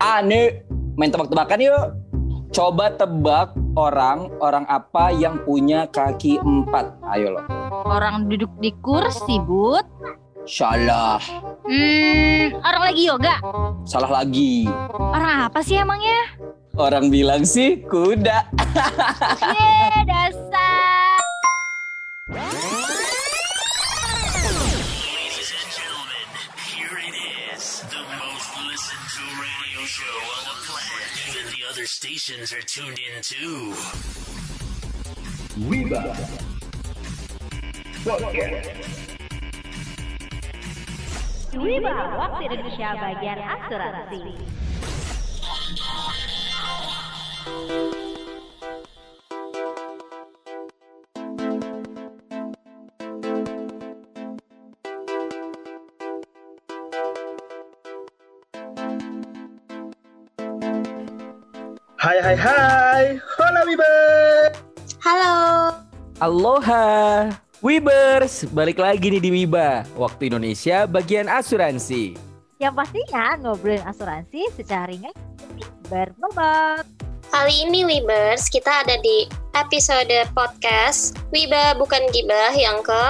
Ane, main tebak-tebakan yuk. Coba tebak orang, orang apa yang punya kaki empat? Ayo loh. Orang duduk di kursi, Bud. Salah, Hmm, orang lagi yoga. salah lagi. Orang apa sih emangnya? Orang bilang sih kuda. Ye, dasar. Stations are tuned in too. Wiba Podcast Wiba, waktu Indonesia bagian asuransi. Hai hai hai Hola Wiba Halo. Aloha. Wibers, balik lagi nih di Wiba. Waktu Indonesia bagian asuransi. Yang pastinya ngobrolin asuransi secara ringan berbobot. Kali ini Wibers kita ada di episode podcast Wiba bukan gibah yang ke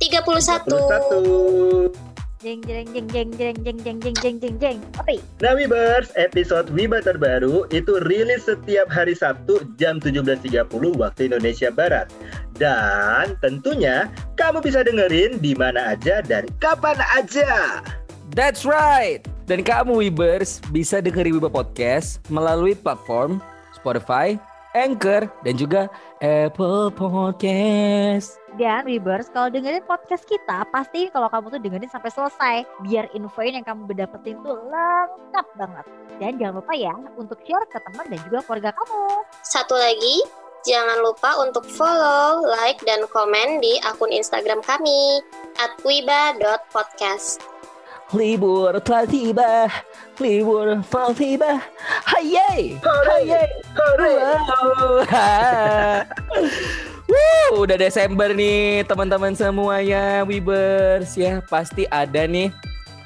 31. 31 Jeng jeng jeng jeng jeng jeng jeng jeng jeng jeng jeng. Oke. Nah Wibers, episode Wiba terbaru itu rilis setiap hari Sabtu jam 17.30 waktu Indonesia Barat. Dan tentunya kamu bisa dengerin di mana aja dan kapan aja. That's right. Dan kamu Wibers bisa dengerin Wiba Podcast melalui platform Spotify, Anchor, dan juga Apple Podcast. Dan Wibers, kalau dengerin podcast kita, pasti kalau kamu tuh dengerin sampai selesai. Biar infoin yang kamu dapetin tuh lengkap banget. Dan jangan lupa ya, untuk share ke teman dan juga keluarga kamu. Satu lagi, jangan lupa untuk follow, like, dan komen di akun Instagram kami at wiba.podcast. Libur telah tiba, libur telah tiba. Hayay, hayay. Wow. Wuh, udah Desember nih teman-teman semuanya. Wibers ya pasti ada nih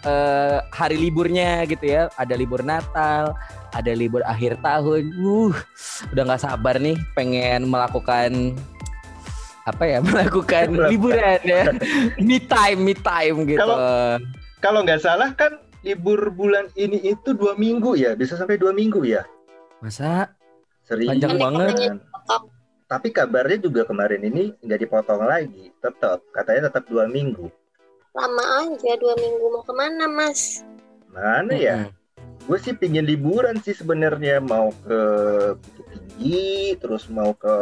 eh, hari liburnya gitu ya. Ada libur Natal ada libur akhir tahun. Uh udah nggak sabar nih pengen melakukan apa ya melakukan Melakukan. liburan ya. Me time me time gitu. Kalau- Kalau nggak salah kan libur bulan ini itu dua minggu ya, bisa sampai dua minggu ya. masa Sering. Panjang banget. Tapi kabarnya juga kemarin ini nggak dipotong lagi, tetap katanya tetap dua minggu. Lama aja dua minggu mau ke mana mas? Mana ya? gue sih pingin liburan sih sebenarnya mau ke Bukit Tinggi terus mau ke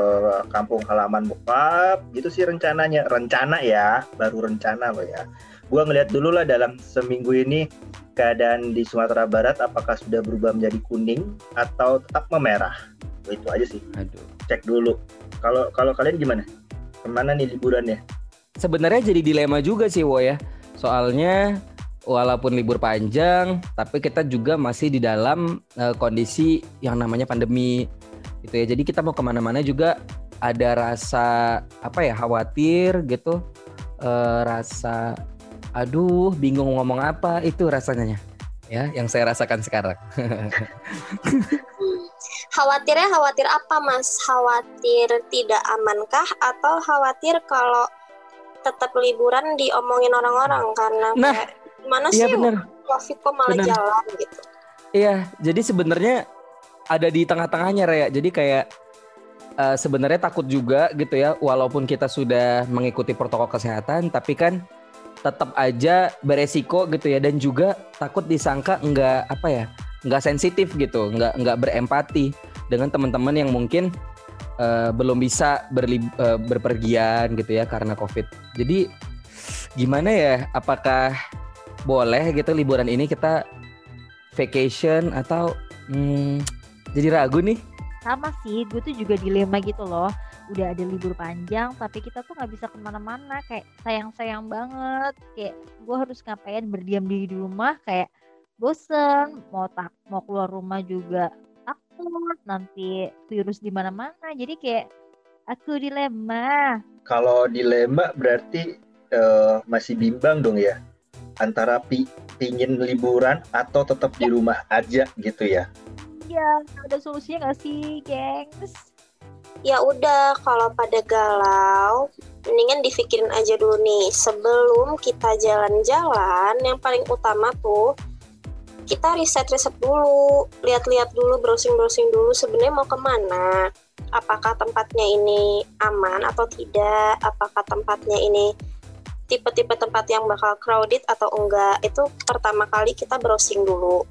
kampung halaman bokap gitu sih rencananya rencana ya baru rencana loh ya gue ngeliat dulu lah dalam seminggu ini keadaan di Sumatera Barat apakah sudah berubah menjadi kuning atau tetap memerah? Itu aja sih. Aduh. Cek dulu. Kalau kalau kalian gimana? Ke mana nih liburannya? Sebenarnya jadi dilema juga sih Wo ya. Soalnya walaupun libur panjang, tapi kita juga masih di dalam eh, kondisi yang namanya pandemi gitu ya. Jadi kita mau ke mana-mana juga ada rasa apa ya khawatir gitu, Eh, rasa aduh bingung ngomong apa itu rasanya ya yang saya rasakan sekarang. Khawatirnya khawatir apa mas? Khawatir tidak amankah atau khawatir kalau tetap liburan diomongin orang-orang karena Nah, kayak, mana Iya sih benar. covid kok malah Benar. jalan gitu? Iya, jadi sebenarnya ada di tengah-tengahnya Rea. Jadi kayak eh, sebenarnya takut juga gitu ya, walaupun kita sudah mengikuti protokol kesehatan, tapi kan tetap aja beresiko gitu ya, dan juga takut disangka nggak apa ya, nggak sensitif gitu, nggak nggak berempati dengan teman-teman yang mungkin eh, belum bisa berlib- eh, berpergian gitu ya karena covid. Jadi gimana ya? Apakah boleh gitu liburan ini kita vacation atau hmm, jadi ragu nih Sama sih, gue tuh juga dilema gitu loh. Udah ada libur panjang, tapi kita tuh nggak bisa ke mana-mana. Kayak sayang-sayang banget. Kayak gue harus ngapain berdiam diri di rumah. Kayak bosen, mau tak mau keluar rumah juga takut nanti virus di mana-mana. Jadi kayak aku dilema. Kalau dilema berarti eh, masih bimbang dong ya. antara pi pingin liburan atau tetap di rumah aja gitu ya. Iya, ada solusinya nggak sih, gengs? Ya udah, kalau pada galau, mendingan dipikirin aja dulu nih. Sebelum kita jalan-jalan, yang paling utama tuh kita riset-riset dulu, lihat-lihat dulu, browsing-browsing dulu sebenarnya mau ke mana. Apakah tempatnya ini aman atau tidak? Apakah tempatnya ini tipe-tipe tempat yang bakal crowded atau enggak? Itu pertama kali kita browsing dulu.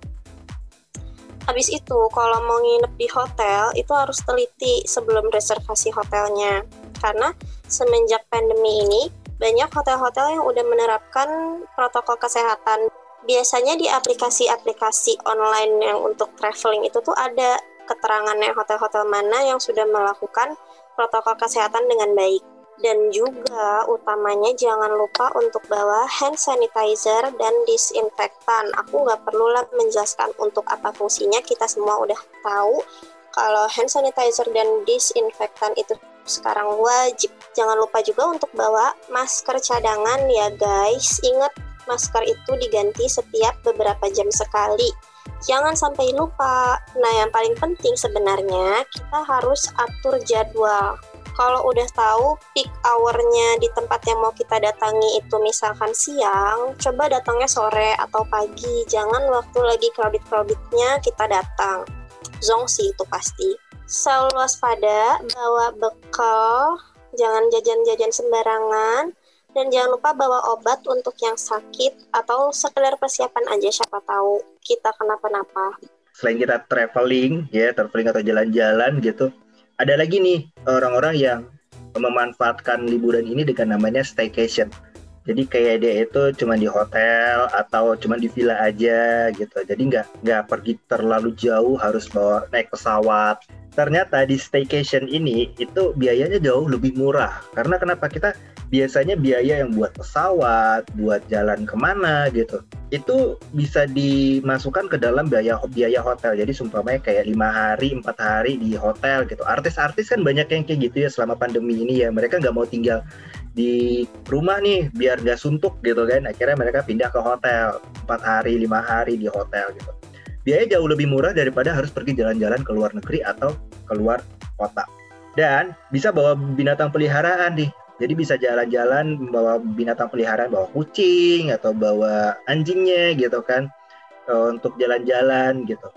Habis itu, kalau mau nginep di hotel, itu harus teliti sebelum reservasi hotelnya. Karena semenjak pandemi ini, banyak hotel-hotel yang udah menerapkan protokol kesehatan biasanya di aplikasi-aplikasi online yang untuk traveling itu tuh ada keterangannya hotel-hotel mana yang sudah melakukan protokol kesehatan dengan baik. Dan juga utamanya jangan lupa untuk bawa hand sanitizer dan disinfektan. Aku nggak perlu lah menjelaskan untuk apa fungsinya, kita semua udah tahu kalau hand sanitizer dan disinfektan itu sekarang wajib. Jangan lupa juga untuk bawa masker cadangan ya guys. Ingat masker itu diganti setiap beberapa jam sekali. Jangan sampai lupa. Nah, yang paling penting sebenarnya kita harus atur jadwal. Kalau udah tahu peak hour-nya di tempat yang mau kita datangi itu misalkan siang, coba datangnya sore atau pagi. Jangan waktu lagi crowded-crowdednya kita datang. Zong sih itu pasti. Selalu waspada, bawa bekal, jangan jajan-jajan sembarangan, dan jangan lupa bawa obat untuk yang sakit atau sekedar persiapan aja siapa tahu kita kenapa-napa. Selain kita traveling, ya traveling atau jalan-jalan gitu, ada lagi nih orang-orang yang memanfaatkan liburan ini dengan namanya staycation. Jadi kayak dia itu cuma di hotel atau cuma di villa aja gitu. Jadi nggak nggak pergi terlalu jauh harus bawa naik pesawat. Ternyata di staycation ini itu biayanya jauh lebih murah. Karena kenapa kita biasanya biaya yang buat pesawat, buat jalan ke mana gitu, itu bisa dimasukkan ke dalam biaya biaya hotel. Jadi sumpamanya kayak lima hari, empat hari di hotel gitu. Artis-artis kan banyak yang kayak gitu ya selama pandemi ini ya. Mereka nggak mau tinggal di rumah nih biar nggak suntuk gitu kan. Akhirnya mereka pindah ke hotel empat hari, lima hari di hotel gitu. Biaya jauh lebih murah daripada harus pergi jalan-jalan ke luar negeri atau keluar kota. Dan bisa bawa binatang peliharaan nih jadi bisa jalan-jalan membawa binatang peliharaan, bawa kucing atau bawa anjingnya gitu kan eh, untuk jalan-jalan gitu.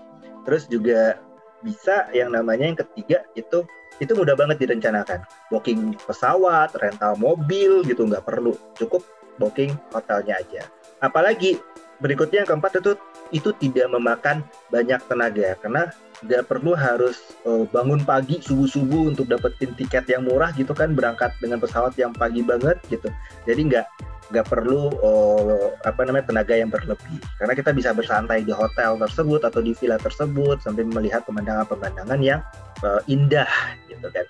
Terus juga bisa yang namanya yang ketiga itu itu mudah banget direncanakan. Booking pesawat, rental mobil gitu nggak perlu, cukup booking hotelnya aja. Apalagi berikutnya yang keempat itu itu tidak memakan banyak tenaga karena nggak perlu harus uh, bangun pagi subuh subuh untuk dapetin tiket yang murah gitu kan berangkat dengan pesawat yang pagi banget gitu. Jadi nggak nggak perlu uh, apa namanya tenaga yang berlebih. Karena kita bisa bersantai di hotel tersebut atau di villa tersebut sambil melihat pemandangan-pemandangan yang uh, indah gitu kan.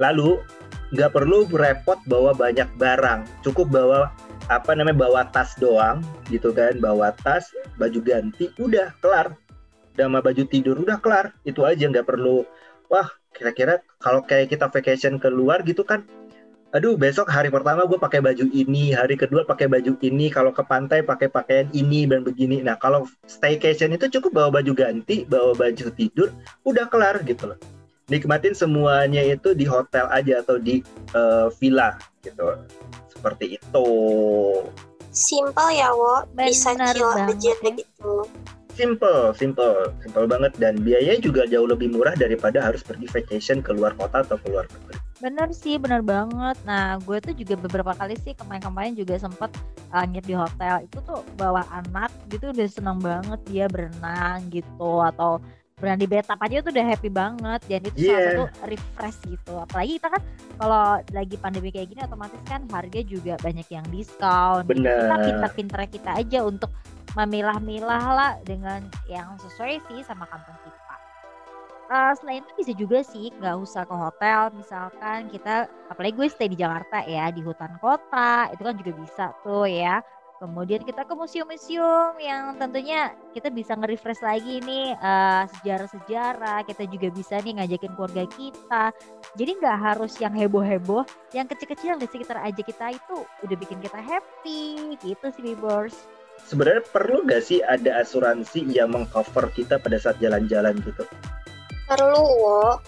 Lalu nggak perlu repot bawa banyak barang. Cukup bawa apa namanya bawa tas doang gitu kan bawa tas baju ganti udah kelar sama baju tidur udah kelar. Itu aja nggak perlu wah kira-kira kalau kayak kita vacation keluar gitu kan aduh besok hari pertama gue pakai baju ini hari kedua pakai baju ini kalau ke pantai pakai pakaian ini dan begini. Nah kalau staycation itu cukup bawa baju ganti bawa baju tidur udah kelar gitu loh. Nikmatin semuanya itu di hotel aja atau di uh, villa gitu. Seperti itu. Simple ya wo. Bisa chill aja gitu Simple, simple, simple banget dan biayanya juga jauh lebih murah daripada harus pergi vacation ke luar kota atau ke luar negeri. Bener sih, bener banget. Nah, gue tuh juga beberapa kali sih kemarin-kemarin juga sempet uh, nginep di hotel. Itu tuh bawa anak gitu udah seneng banget dia berenang gitu atau berenang di bathtub aja tuh udah happy banget dan itu salah Iya. satu refresh gitu. Apalagi kita kan kalau lagi pandemi kayak gini otomatis kan harga juga banyak yang diskon. gitu. Kita Bener. pinter-pinter kita aja untuk memilah-milah lah dengan yang sesuai sih sama kantong kita. Eh, selain itu bisa juga sih nggak usah ke hotel. Misalkan kita apalagi gue stay di Jakarta ya di hutan kota itu kan juga bisa tuh ya. Kemudian kita ke museum-museum yang tentunya kita bisa nge-refresh lagi nih eh, sejarah-sejarah. Kita juga bisa nih ngajakin keluarga kita. Jadi nggak harus yang heboh-heboh. Yang kecil-kecil di sekitar aja kita itu udah bikin kita happy. Gitu sih Bibors sebenarnya perlu gak sih ada asuransi yang mengcover kita pada saat jalan-jalan gitu? Perlu, wo.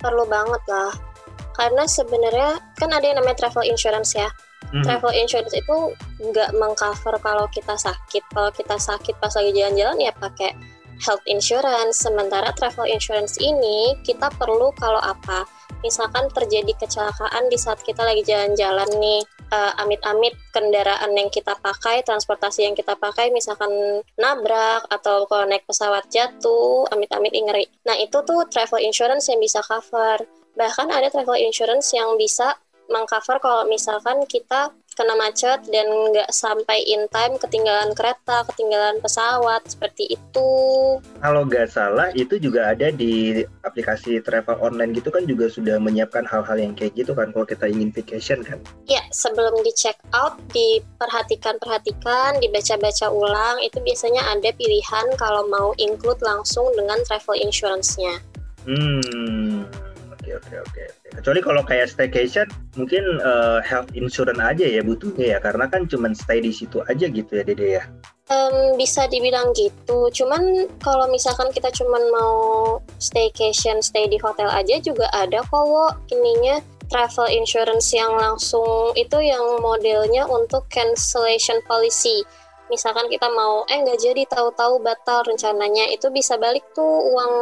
Perlu banget lah. Karena sebenarnya kan ada yang namanya travel insurance ya. Hmm. Travel insurance itu nggak mengcover kalau kita sakit. Kalau kita sakit pas lagi jalan-jalan ya pakai health insurance. Sementara travel insurance ini kita perlu kalau apa? Misalkan terjadi kecelakaan di saat kita lagi jalan-jalan nih, eh, amit-amit kendaraan yang kita pakai, transportasi yang kita pakai, misalkan nabrak atau kalau naik pesawat jatuh, amit-amit ngeri. Nah itu tuh travel insurance yang bisa cover. Bahkan ada travel insurance yang bisa mengcover kalau misalkan kita kena macet dan nggak sampai in time ketinggalan kereta, ketinggalan pesawat seperti itu. Kalau nggak salah itu juga ada di aplikasi travel online gitu kan juga sudah menyiapkan hal-hal yang kayak gitu kan kalau kita ingin vacation kan. Ya, sebelum di check out, diperhatikan-perhatikan, dibaca-baca ulang, itu biasanya ada pilihan kalau mau include langsung dengan travel insurance-nya. Hmm, oke oke oke. Kecuali kalau kayak staycation, mungkin eh, health insurance aja ya butuhnya ya, karena kan cuman stay di situ aja gitu ya Dede ya. Em, bisa dibilang gitu, cuman kalau misalkan kita cuman mau staycation, stay di hotel aja juga ada kok, Wo, ininya travel insurance yang langsung itu yang modelnya untuk cancellation policy. Misalkan kita mau, eh nggak jadi tahu-tahu batal rencananya, itu bisa balik tuh uang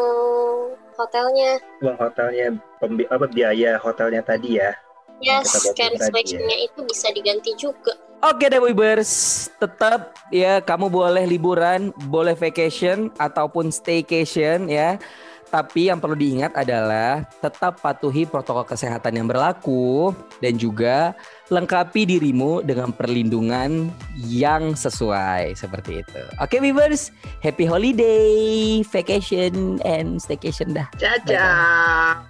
hotelnya. Uang hotelnya, pembi- apa biaya hotelnya tadi ya. Yes, cancellation-nya itu bisa diganti juga. Oke deh Wibers, tetap ya kamu boleh liburan, boleh vacation ataupun staycation ya. Tapi yang perlu diingat adalah tetap patuhi protokol kesehatan yang berlaku dan juga lengkapi dirimu dengan perlindungan yang sesuai seperti itu. Oke Wibers, happy holiday, vacation and staycation dah. Ciao.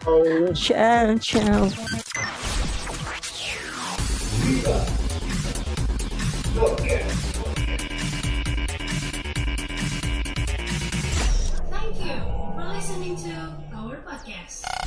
Ciao ciao. Thank to our podcast.